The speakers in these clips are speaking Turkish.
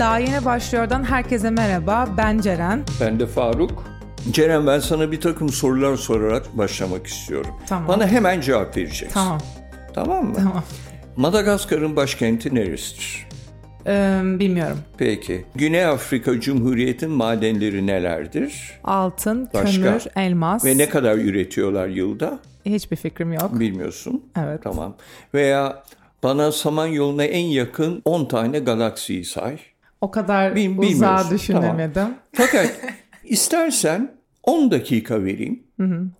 Daha yeni başlıyordan herkese merhaba. Ben Ceren. Ben de Faruk. Ceren ben sana bir takım sorular sorarak başlamak istiyorum. Tamam. Bana hemen cevap vereceksin. Tamam. Tamam mı? Tamam. Madagaskar'ın başkenti neresidir? Ee, bilmiyorum. Peki. Güney Afrika Cumhuriyeti'nin madenleri nelerdir? Altın, Başka? kömür, elmas. Ve ne kadar üretiyorlar yılda? Hiçbir fikrim yok. Bilmiyorsun. Evet. Tamam. Veya bana Samanyolu'na en yakın 10 tane galaksiyi say. O kadar Bil- uzağa düşünemedim. Fakat istersen 10 dakika vereyim.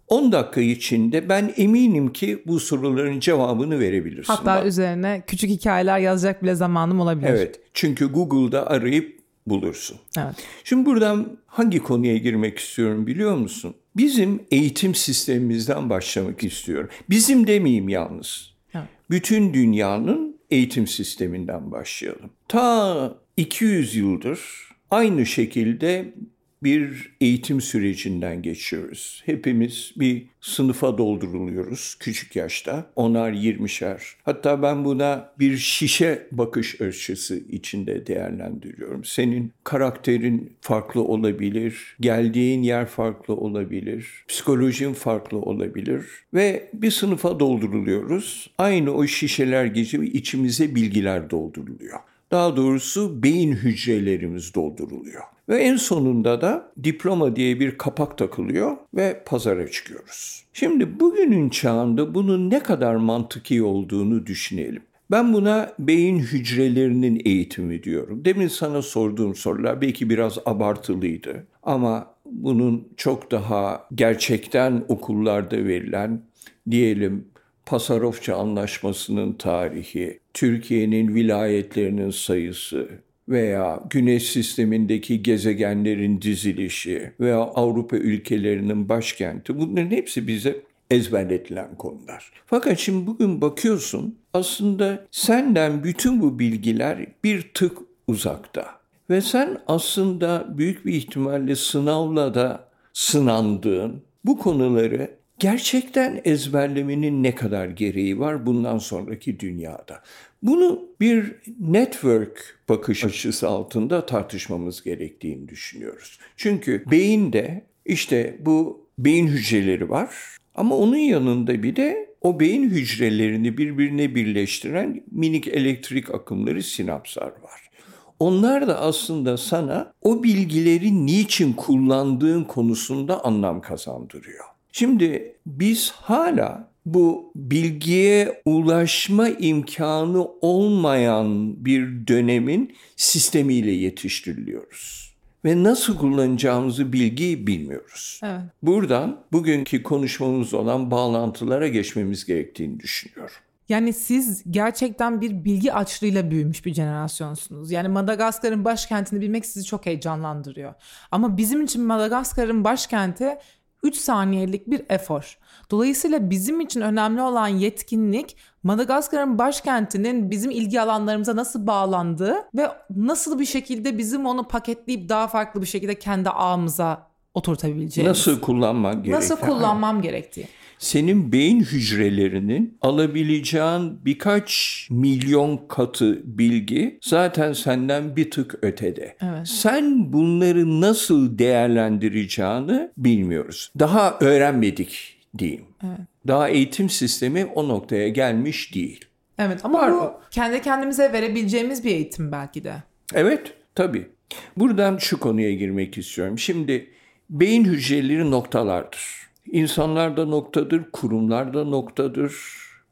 10 dakika içinde ben eminim ki bu soruların cevabını verebilirsin. Hatta Bak. üzerine küçük hikayeler yazacak bile zamanım olabilir. Evet. Çünkü Google'da arayıp bulursun. Evet. Şimdi buradan hangi konuya girmek istiyorum biliyor musun? Bizim eğitim sistemimizden başlamak istiyorum. Bizim demeyeyim yalnız. Evet. Bütün dünyanın eğitim sisteminden başlayalım. Ta 200 yıldır aynı şekilde bir eğitim sürecinden geçiyoruz. Hepimiz bir sınıfa dolduruluyoruz küçük yaşta. Onar, yirmişer. Hatta ben buna bir şişe bakış açısı içinde değerlendiriyorum. Senin karakterin farklı olabilir, geldiğin yer farklı olabilir, psikolojin farklı olabilir ve bir sınıfa dolduruluyoruz. Aynı o şişeler gibi içimize bilgiler dolduruluyor. Daha doğrusu beyin hücrelerimiz dolduruluyor. Ve en sonunda da diploma diye bir kapak takılıyor ve pazara çıkıyoruz. Şimdi bugünün çağında bunun ne kadar mantıki olduğunu düşünelim. Ben buna beyin hücrelerinin eğitimi diyorum. Demin sana sorduğum sorular belki biraz abartılıydı ama bunun çok daha gerçekten okullarda verilen diyelim Pasarofça Anlaşması'nın tarihi, Türkiye'nin vilayetlerinin sayısı veya Güneş sistemindeki gezegenlerin dizilişi veya Avrupa ülkelerinin başkenti bunların hepsi bize ezberletilen konular. Fakat şimdi bugün bakıyorsun aslında senden bütün bu bilgiler bir tık uzakta. Ve sen aslında büyük bir ihtimalle sınavla da sınandığın bu konuları gerçekten ezberlemenin ne kadar gereği var bundan sonraki dünyada? Bunu bir network bakış açısı altında tartışmamız gerektiğini düşünüyoruz. Çünkü beyinde işte bu beyin hücreleri var ama onun yanında bir de o beyin hücrelerini birbirine birleştiren minik elektrik akımları sinapslar var. Onlar da aslında sana o bilgileri niçin kullandığın konusunda anlam kazandırıyor. Şimdi biz hala bu bilgiye ulaşma imkanı olmayan bir dönemin sistemiyle yetiştiriliyoruz. Ve nasıl kullanacağımızı bilgiyi bilmiyoruz. Evet. Buradan bugünkü konuşmamız olan bağlantılara geçmemiz gerektiğini düşünüyorum. Yani siz gerçekten bir bilgi açlığıyla büyümüş bir jenerasyonsunuz. Yani Madagaskar'ın başkentini bilmek sizi çok heyecanlandırıyor. Ama bizim için Madagaskar'ın başkenti 3 saniyelik bir efor. Dolayısıyla bizim için önemli olan yetkinlik Madagaskar'ın başkentinin bizim ilgi alanlarımıza nasıl bağlandığı ve nasıl bir şekilde bizim onu paketleyip daha farklı bir şekilde kendi ağımıza oturtabileceğimiz. Nasıl kullanmak gerekiyor? Nasıl kullanmam gerektiği. Senin beyin hücrelerinin alabileceğin birkaç milyon katı bilgi zaten senden bir tık ötede. Evet. Sen bunları nasıl değerlendireceğini bilmiyoruz. Daha öğrenmedik diyeyim. Daha eğitim sistemi o noktaya gelmiş değil. Evet ama Var. bu kendi kendimize verebileceğimiz bir eğitim belki de. Evet, tabii. Buradan şu konuya girmek istiyorum. Şimdi beyin hücreleri noktalardır. İnsanlar da noktadır, kurumlar da noktadır.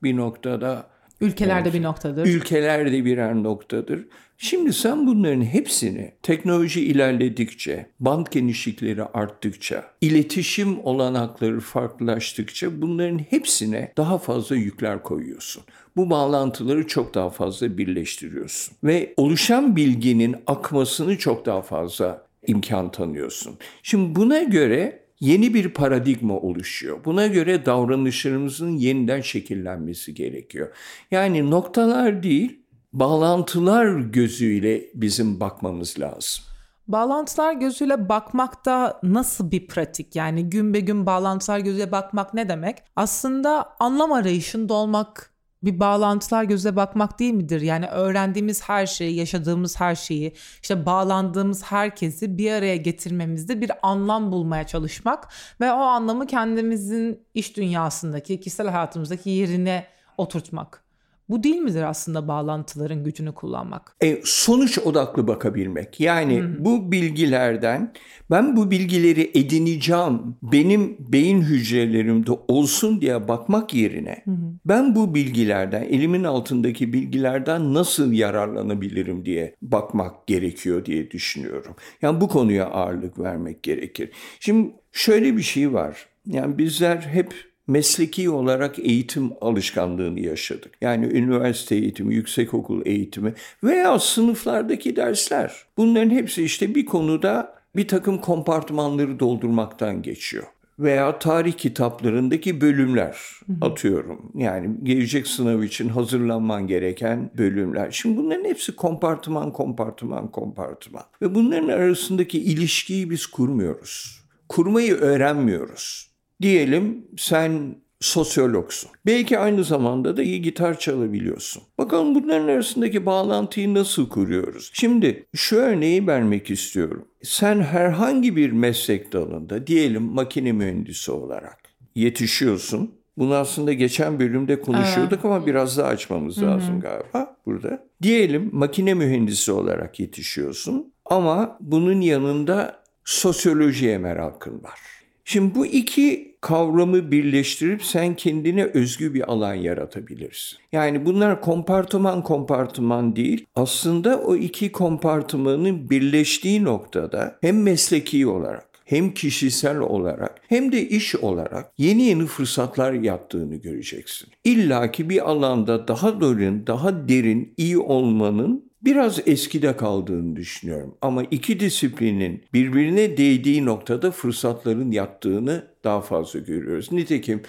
Bir noktada Ülkelerde bir noktadır. ülkeler de birer noktadır. Şimdi sen bunların hepsini teknoloji ilerledikçe, band genişlikleri arttıkça, iletişim olanakları farklılaştıkça bunların hepsine daha fazla yükler koyuyorsun. Bu bağlantıları çok daha fazla birleştiriyorsun. Ve oluşan bilginin akmasını çok daha fazla imkan tanıyorsun. Şimdi buna göre yeni bir paradigma oluşuyor. Buna göre davranışlarımızın yeniden şekillenmesi gerekiyor. Yani noktalar değil, bağlantılar gözüyle bizim bakmamız lazım. Bağlantılar gözüyle bakmakta nasıl bir pratik? Yani gün be gün bağlantılar gözüyle bakmak ne demek? Aslında anlam arayışında olmak bir bağlantılar gözüyle bakmak değil midir? Yani öğrendiğimiz her şeyi, yaşadığımız her şeyi, işte bağlandığımız herkesi bir araya getirmemizde bir anlam bulmaya çalışmak ve o anlamı kendimizin iş dünyasındaki, kişisel hayatımızdaki yerine oturtmak. Bu değil midir aslında bağlantıların gücünü kullanmak? E, sonuç odaklı bakabilmek. Yani bu bilgilerden ben bu bilgileri edineceğim, benim beyin hücrelerimde olsun diye bakmak yerine ben bu bilgilerden, elimin altındaki bilgilerden nasıl yararlanabilirim diye bakmak gerekiyor diye düşünüyorum. Yani bu konuya ağırlık vermek gerekir. Şimdi şöyle bir şey var. Yani bizler hep mesleki olarak eğitim alışkanlığını yaşadık. Yani üniversite eğitimi, yüksekokul eğitimi veya sınıflardaki dersler. Bunların hepsi işte bir konuda bir takım kompartmanları doldurmaktan geçiyor. Veya tarih kitaplarındaki bölümler atıyorum. Yani gelecek sınav için hazırlanman gereken bölümler. Şimdi bunların hepsi kompartıman, kompartıman, kompartıman. Ve bunların arasındaki ilişkiyi biz kurmuyoruz. Kurmayı öğrenmiyoruz. Diyelim sen sosyologsun. Belki aynı zamanda da iyi gitar çalabiliyorsun. Bakalım bunların arasındaki bağlantıyı nasıl kuruyoruz? Şimdi şu örneği vermek istiyorum. Sen herhangi bir meslek dalında diyelim makine mühendisi olarak yetişiyorsun. Bunu aslında geçen bölümde konuşuyorduk ama biraz daha açmamız lazım galiba burada. Diyelim makine mühendisi olarak yetişiyorsun ama bunun yanında sosyolojiye merakın var. Şimdi bu iki kavramı birleştirip sen kendine özgü bir alan yaratabilirsin. Yani bunlar kompartıman kompartıman değil. Aslında o iki kompartımanın birleştiği noktada hem mesleki olarak hem kişisel olarak hem de iş olarak yeni yeni fırsatlar yattığını göreceksin. İlla ki bir alanda daha derin, daha derin iyi olmanın biraz eskide kaldığını düşünüyorum. Ama iki disiplinin birbirine değdiği noktada fırsatların yattığını daha fazla görüyoruz. Nitekim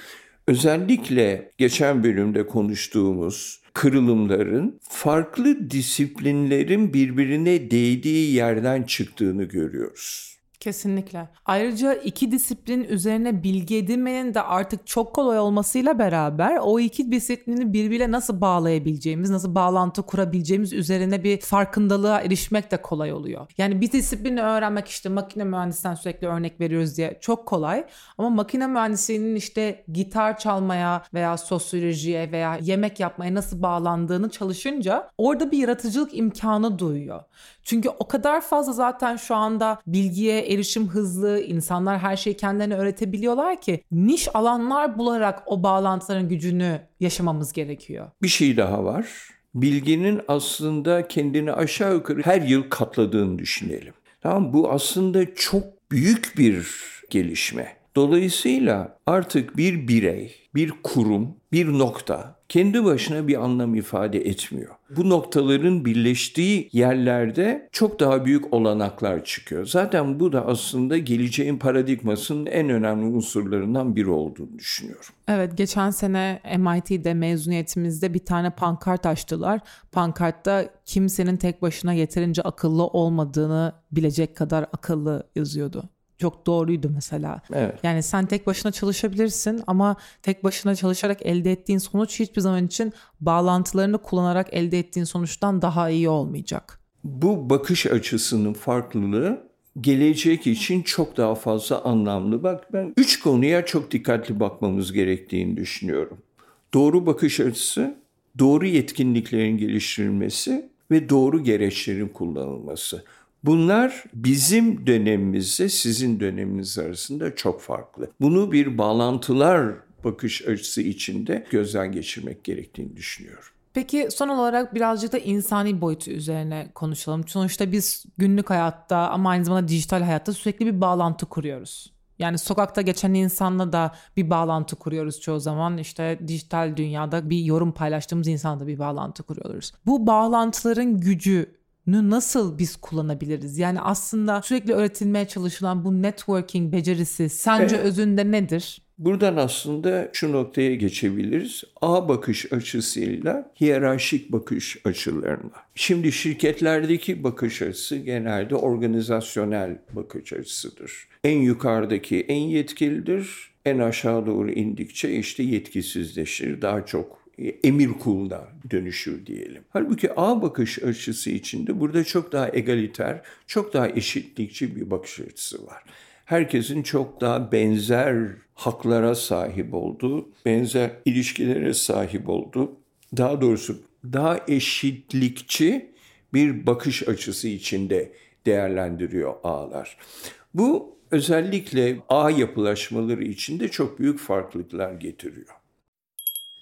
özellikle geçen bölümde konuştuğumuz kırılımların farklı disiplinlerin birbirine değdiği yerden çıktığını görüyoruz. Kesinlikle. Ayrıca iki disiplin üzerine bilgi edinmenin de artık çok kolay olmasıyla beraber o iki disiplini birbiriyle nasıl bağlayabileceğimiz, nasıl bağlantı kurabileceğimiz üzerine bir farkındalığa erişmek de kolay oluyor. Yani bir disiplini öğrenmek işte makine mühendisinden sürekli örnek veriyoruz diye çok kolay ama makine mühendisliğinin işte gitar çalmaya veya sosyolojiye veya yemek yapmaya nasıl bağlandığını çalışınca orada bir yaratıcılık imkanı duyuyor. Çünkü o kadar fazla zaten şu anda bilgiye erişim hızlı, insanlar her şeyi kendilerine öğretebiliyorlar ki niş alanlar bularak o bağlantıların gücünü yaşamamız gerekiyor. Bir şey daha var. Bilginin aslında kendini aşağı yukarı her yıl katladığını düşünelim. Tamam bu aslında çok büyük bir gelişme. Dolayısıyla artık bir birey, bir kurum, bir nokta kendi başına bir anlam ifade etmiyor. Bu noktaların birleştiği yerlerde çok daha büyük olanaklar çıkıyor. Zaten bu da aslında geleceğin paradigmasının en önemli unsurlarından biri olduğunu düşünüyorum. Evet geçen sene MIT'de mezuniyetimizde bir tane pankart açtılar. Pankartta kimsenin tek başına yeterince akıllı olmadığını bilecek kadar akıllı yazıyordu çok doğruydu mesela. Evet. Yani sen tek başına çalışabilirsin ama tek başına çalışarak elde ettiğin sonuç hiçbir zaman için bağlantılarını kullanarak elde ettiğin sonuçtan daha iyi olmayacak. Bu bakış açısının farklılığı gelecek için çok daha fazla anlamlı. Bak ben üç konuya çok dikkatli bakmamız gerektiğini düşünüyorum. Doğru bakış açısı, doğru yetkinliklerin geliştirilmesi ve doğru gereçlerin kullanılması. Bunlar bizim dönemimizde sizin döneminiz arasında çok farklı. Bunu bir bağlantılar bakış açısı içinde gözden geçirmek gerektiğini düşünüyorum. Peki son olarak birazcık da insani boyutu üzerine konuşalım. Sonuçta biz günlük hayatta ama aynı zamanda dijital hayatta sürekli bir bağlantı kuruyoruz. Yani sokakta geçen insanla da bir bağlantı kuruyoruz çoğu zaman. İşte dijital dünyada bir yorum paylaştığımız insanla da bir bağlantı kuruyoruz. Bu bağlantıların gücü nasıl biz kullanabiliriz? Yani aslında sürekli öğretilmeye çalışılan bu networking becerisi sence evet. özünde nedir? Buradan aslında şu noktaya geçebiliriz. A bakış açısıyla hiyerarşik bakış açılarına. Şimdi şirketlerdeki bakış açısı genelde organizasyonel bakış açısıdır. En yukarıdaki en yetkilidir. En aşağı doğru indikçe işte yetkisizleşir. Daha çok emir kuluna dönüşür diyelim. Halbuki A bakış açısı içinde burada çok daha egaliter, çok daha eşitlikçi bir bakış açısı var herkesin çok daha benzer haklara sahip olduğu, benzer ilişkilere sahip olduğu, daha doğrusu daha eşitlikçi bir bakış açısı içinde değerlendiriyor ağlar. Bu özellikle ağ yapılaşmaları içinde çok büyük farklılıklar getiriyor.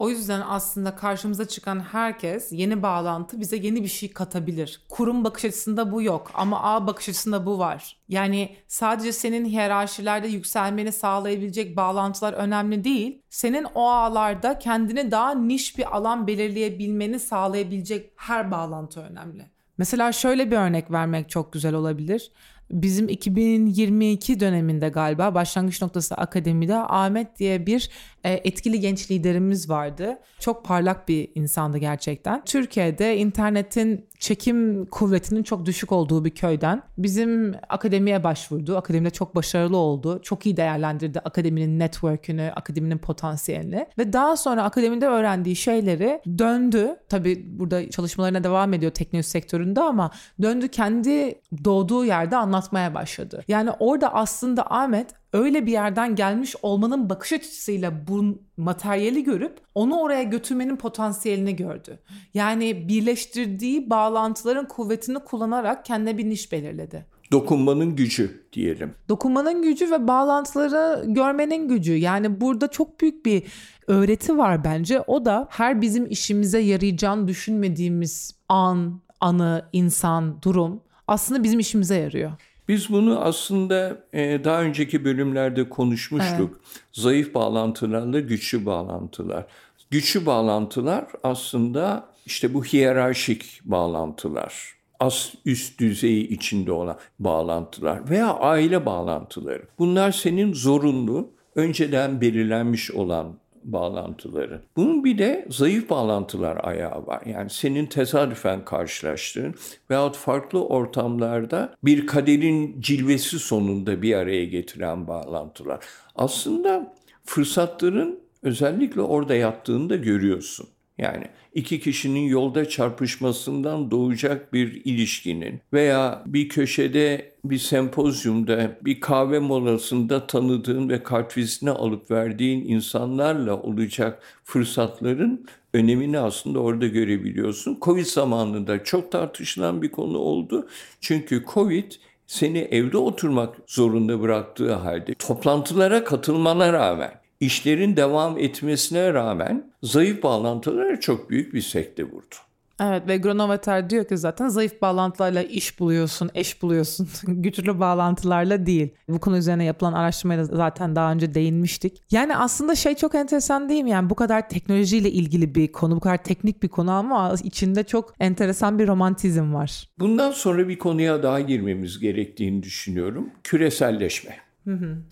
O yüzden aslında karşımıza çıkan herkes yeni bağlantı bize yeni bir şey katabilir. Kurum bakış açısında bu yok ama ağ bakış açısında bu var. Yani sadece senin hiyerarşilerde yükselmeni sağlayabilecek bağlantılar önemli değil. Senin o ağlarda kendine daha niş bir alan belirleyebilmeni sağlayabilecek her bağlantı önemli. Mesela şöyle bir örnek vermek çok güzel olabilir bizim 2022 döneminde galiba başlangıç noktası akademide Ahmet diye bir e, etkili genç liderimiz vardı. Çok parlak bir insandı gerçekten. Türkiye'de internetin çekim kuvvetinin çok düşük olduğu bir köyden bizim akademiye başvurdu. Akademide çok başarılı oldu. Çok iyi değerlendirdi akademinin network'ünü, akademinin potansiyelini ve daha sonra akademide öğrendiği şeyleri döndü. Tabii burada çalışmalarına devam ediyor teknoloji sektöründe ama döndü kendi doğduğu yerde anlatmaya başladı. Yani orada aslında Ahmet öyle bir yerden gelmiş olmanın bakış açısıyla bu materyali görüp onu oraya götürmenin potansiyelini gördü. Yani birleştirdiği bağlantıların kuvvetini kullanarak kendine bir niş belirledi. Dokunmanın gücü diyelim. Dokunmanın gücü ve bağlantıları görmenin gücü. Yani burada çok büyük bir öğreti var bence. O da her bizim işimize yarayacağını düşünmediğimiz an, anı, insan, durum aslında bizim işimize yarıyor. Biz bunu aslında e, daha önceki bölümlerde konuşmuştuk. Evet. Zayıf bağlantılarla güçlü bağlantılar. Güçlü bağlantılar aslında işte bu hiyerarşik bağlantılar. Az üst düzeyi içinde olan bağlantılar veya aile bağlantıları. Bunlar senin zorunlu, önceden belirlenmiş olan bağlantıları. Bunun bir de zayıf bağlantılar ayağı var. Yani senin tesadüfen karşılaştığın veyahut farklı ortamlarda bir kaderin cilvesi sonunda bir araya getiren bağlantılar. Aslında fırsatların özellikle orada yattığını da görüyorsun. Yani iki kişinin yolda çarpışmasından doğacak bir ilişkinin veya bir köşede bir sempozyumda, bir kahve molasında tanıdığın ve kartvizini alıp verdiğin insanlarla olacak fırsatların önemini aslında orada görebiliyorsun. Covid zamanında çok tartışılan bir konu oldu. Çünkü Covid seni evde oturmak zorunda bıraktığı halde toplantılara katılmana rağmen işlerin devam etmesine rağmen zayıf bağlantılara çok büyük bir sekte vurdu. Evet ve Gronovater diyor ki zaten zayıf bağlantılarla iş buluyorsun, eş buluyorsun. Güçlü bağlantılarla değil. Bu konu üzerine yapılan araştırmaya zaten daha önce değinmiştik. Yani aslında şey çok enteresan değil mi? Yani bu kadar teknolojiyle ilgili bir konu, bu kadar teknik bir konu ama içinde çok enteresan bir romantizm var. Bundan sonra bir konuya daha girmemiz gerektiğini düşünüyorum. Küreselleşme.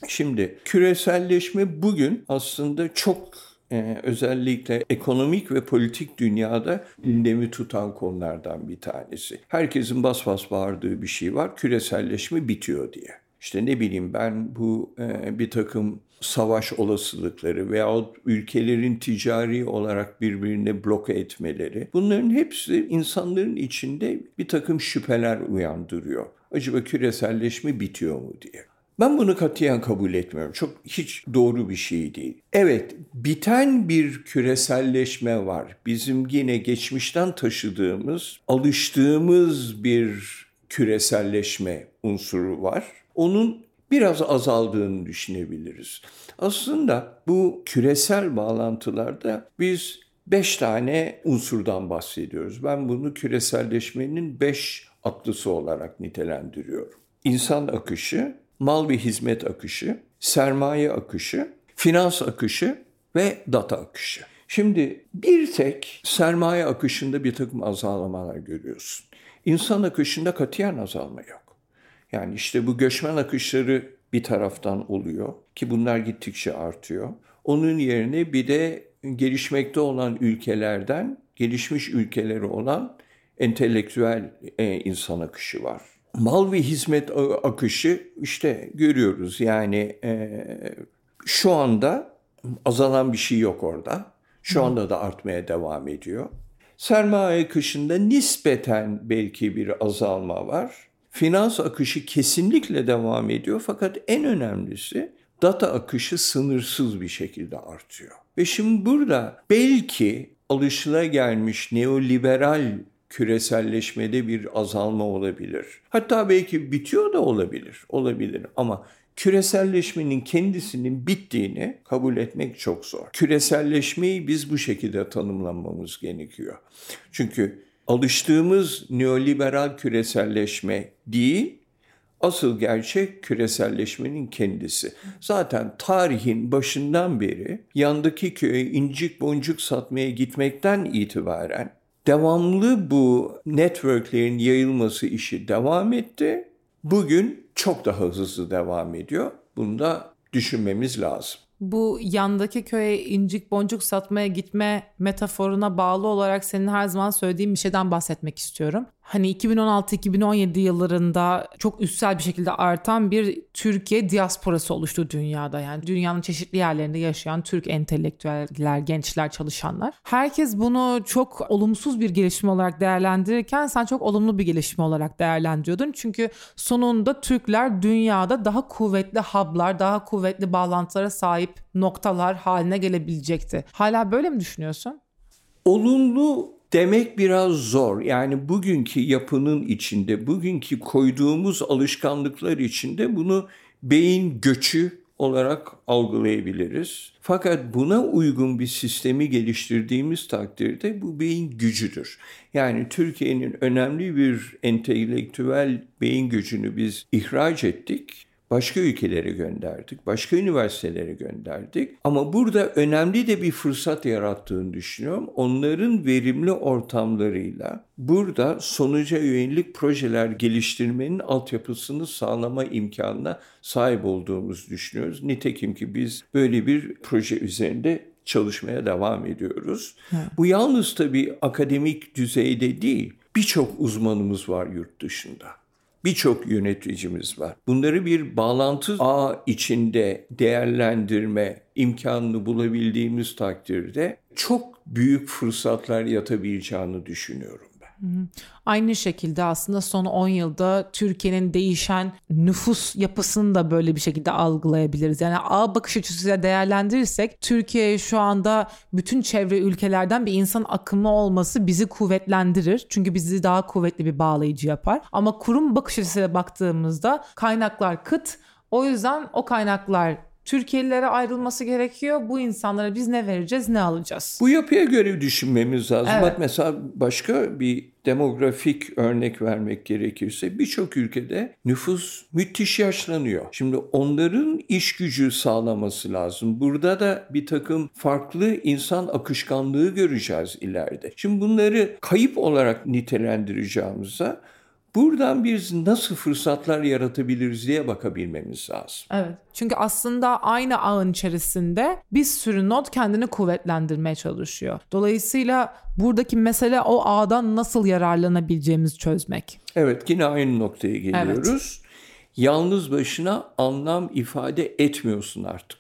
Şimdi küreselleşme bugün aslında çok e, özellikle ekonomik ve politik dünyada gündemi tutan konulardan bir tanesi. Herkesin bas bas bağırdığı bir şey var. Küreselleşme bitiyor diye. İşte ne bileyim ben bu e, bir takım savaş olasılıkları veyahut ülkelerin ticari olarak birbirine bloke etmeleri bunların hepsi insanların içinde bir takım şüpheler uyandırıyor. Acaba küreselleşme bitiyor mu diye. Ben bunu katiyen kabul etmiyorum. Çok hiç doğru bir şey değil. Evet, biten bir küreselleşme var. Bizim yine geçmişten taşıdığımız, alıştığımız bir küreselleşme unsuru var. Onun biraz azaldığını düşünebiliriz. Aslında bu küresel bağlantılarda biz beş tane unsurdan bahsediyoruz. Ben bunu küreselleşmenin beş atlısı olarak nitelendiriyorum. İnsan akışı, mal ve hizmet akışı, sermaye akışı, finans akışı ve data akışı. Şimdi bir tek sermaye akışında bir takım azalmalar görüyorsun. İnsan akışında katiyen azalma yok. Yani işte bu göçmen akışları bir taraftan oluyor ki bunlar gittikçe artıyor. Onun yerine bir de gelişmekte olan ülkelerden gelişmiş ülkeleri olan entelektüel e, insan akışı var mal ve hizmet akışı işte görüyoruz yani e, şu anda azalan bir şey yok orada. Şu anda da artmaya devam ediyor. Sermaye akışında nispeten belki bir azalma var. Finans akışı kesinlikle devam ediyor fakat en önemlisi data akışı sınırsız bir şekilde artıyor. Ve şimdi burada belki alışılagelmiş neoliberal küreselleşmede bir azalma olabilir. Hatta belki bitiyor da olabilir, olabilir ama küreselleşmenin kendisinin bittiğini kabul etmek çok zor. Küreselleşmeyi biz bu şekilde tanımlamamız gerekiyor. Çünkü alıştığımız neoliberal küreselleşme değil, asıl gerçek küreselleşmenin kendisi. Zaten tarihin başından beri yandaki köye incik boncuk satmaya gitmekten itibaren devamlı bu networklerin yayılması işi devam etti. Bugün çok daha hızlı devam ediyor. Bunu da düşünmemiz lazım bu yandaki köye incik boncuk satmaya gitme metaforuna bağlı olarak senin her zaman söylediğin bir şeyden bahsetmek istiyorum. Hani 2016-2017 yıllarında çok üstsel bir şekilde artan bir Türkiye diasporası oluştu dünyada. Yani dünyanın çeşitli yerlerinde yaşayan Türk entelektüeller, gençler, çalışanlar. Herkes bunu çok olumsuz bir gelişme olarak değerlendirirken sen çok olumlu bir gelişme olarak değerlendiriyordun. Çünkü sonunda Türkler dünyada daha kuvvetli hub'lar, daha kuvvetli bağlantılara sahip noktalar haline gelebilecekti. Hala böyle mi düşünüyorsun? Olumlu demek biraz zor. Yani bugünkü yapının içinde, bugünkü koyduğumuz alışkanlıklar içinde bunu beyin göçü olarak algılayabiliriz. Fakat buna uygun bir sistemi geliştirdiğimiz takdirde bu beyin gücüdür. Yani Türkiye'nin önemli bir entelektüel beyin gücünü biz ihraç ettik başka ülkelere gönderdik, başka üniversitelere gönderdik. Ama burada önemli de bir fırsat yarattığını düşünüyorum. Onların verimli ortamlarıyla burada sonuca yönelik projeler geliştirmenin altyapısını sağlama imkanına sahip olduğumuzu düşünüyoruz. Nitekim ki biz böyle bir proje üzerinde çalışmaya devam ediyoruz. Evet. Bu yalnız tabii akademik düzeyde değil, birçok uzmanımız var yurt dışında birçok yöneticimiz var. Bunları bir bağlantı ağ içinde değerlendirme imkanını bulabildiğimiz takdirde çok büyük fırsatlar yatabileceğini düşünüyorum. Aynı şekilde aslında son 10 yılda Türkiye'nin değişen nüfus yapısını da böyle bir şekilde algılayabiliriz. Yani ağ bakış açısıyla değerlendirirsek Türkiye şu anda bütün çevre ülkelerden bir insan akımı olması bizi kuvvetlendirir. Çünkü bizi daha kuvvetli bir bağlayıcı yapar. Ama kurum bakış açısıyla baktığımızda kaynaklar kıt. O yüzden o kaynaklar Türkiye'lilere ayrılması gerekiyor. Bu insanlara biz ne vereceğiz, ne alacağız? Bu yapıya göre düşünmemiz lazım. Evet. Bak mesela başka bir demografik örnek vermek gerekirse birçok ülkede nüfus müthiş yaşlanıyor. Şimdi onların iş gücü sağlaması lazım. Burada da bir takım farklı insan akışkanlığı göreceğiz ileride. Şimdi bunları kayıp olarak nitelendireceğimize buradan biz nasıl fırsatlar yaratabiliriz diye bakabilmemiz lazım. Evet. Çünkü aslında aynı ağın içerisinde bir sürü not kendini kuvvetlendirmeye çalışıyor. Dolayısıyla buradaki mesele o ağdan nasıl yararlanabileceğimizi çözmek. Evet yine aynı noktaya geliyoruz. Yalnız başına anlam ifade etmiyorsun artık.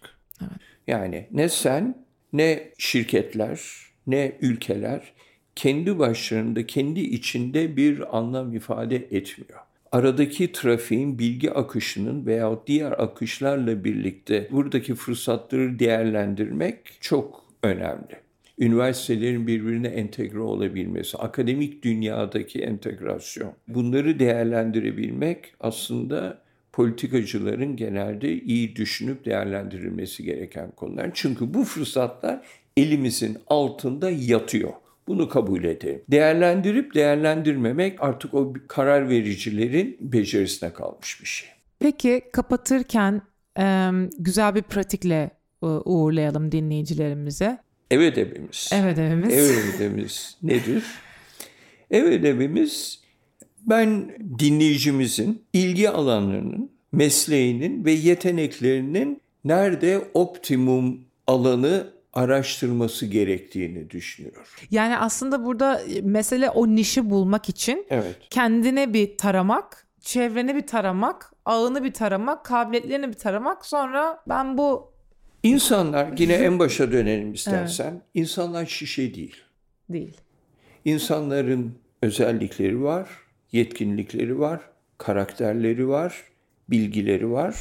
Yani ne sen ne şirketler ne ülkeler kendi başlarında kendi içinde bir anlam ifade etmiyor. Aradaki trafiğin bilgi akışının veya diğer akışlarla birlikte buradaki fırsatları değerlendirmek çok önemli üniversitelerin birbirine entegre olabilmesi, akademik dünyadaki entegrasyon. Bunları değerlendirebilmek aslında politikacıların genelde iyi düşünüp değerlendirilmesi gereken konular. Çünkü bu fırsatlar elimizin altında yatıyor. Bunu kabul edelim. Değerlendirip değerlendirmemek artık o karar vericilerin becerisine kalmış bir şey. Peki kapatırken güzel bir pratikle e, uğurlayalım dinleyicilerimize. Ev ödevimiz. Ev ödevimiz. Ev ödevimiz nedir? Ev ödevimiz ben dinleyicimizin ilgi alanlarının, mesleğinin ve yeteneklerinin nerede optimum alanı araştırması gerektiğini düşünüyorum. Yani aslında burada mesele o nişi bulmak için Evet. kendine bir taramak, çevreni bir taramak, ağını bir taramak, kabiliyetlerini bir taramak. Sonra ben bu İnsanlar yine en başa dönelim istersen. İnsanlar şişe değil. değil. İnsanların özellikleri var, yetkinlikleri var, karakterleri var, bilgileri var.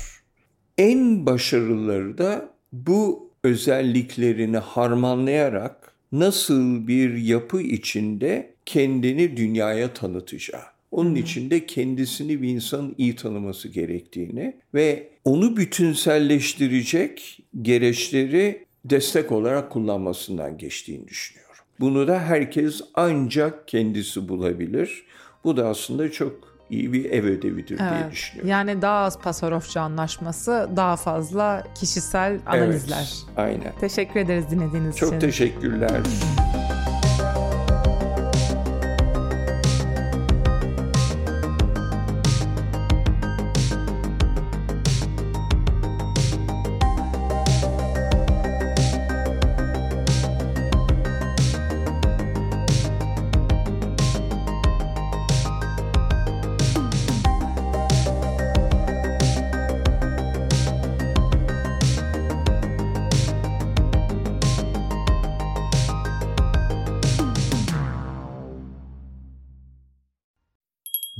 En başarılıları da bu özelliklerini harmanlayarak nasıl bir yapı içinde kendini dünyaya tanıtacağı. Onun için de kendisini bir insanın iyi tanıması gerektiğini ve onu bütünselleştirecek gereçleri destek olarak kullanmasından geçtiğini düşünüyorum. Bunu da herkes ancak kendisi bulabilir. Bu da aslında çok iyi bir ev ödevidir diye Evet. düşünüyorum. Yani daha az Pasarofça anlaşması, daha fazla kişisel analizler. Evet, aynen. Teşekkür ederiz dinlediğiniz için. Çok teşekkürler.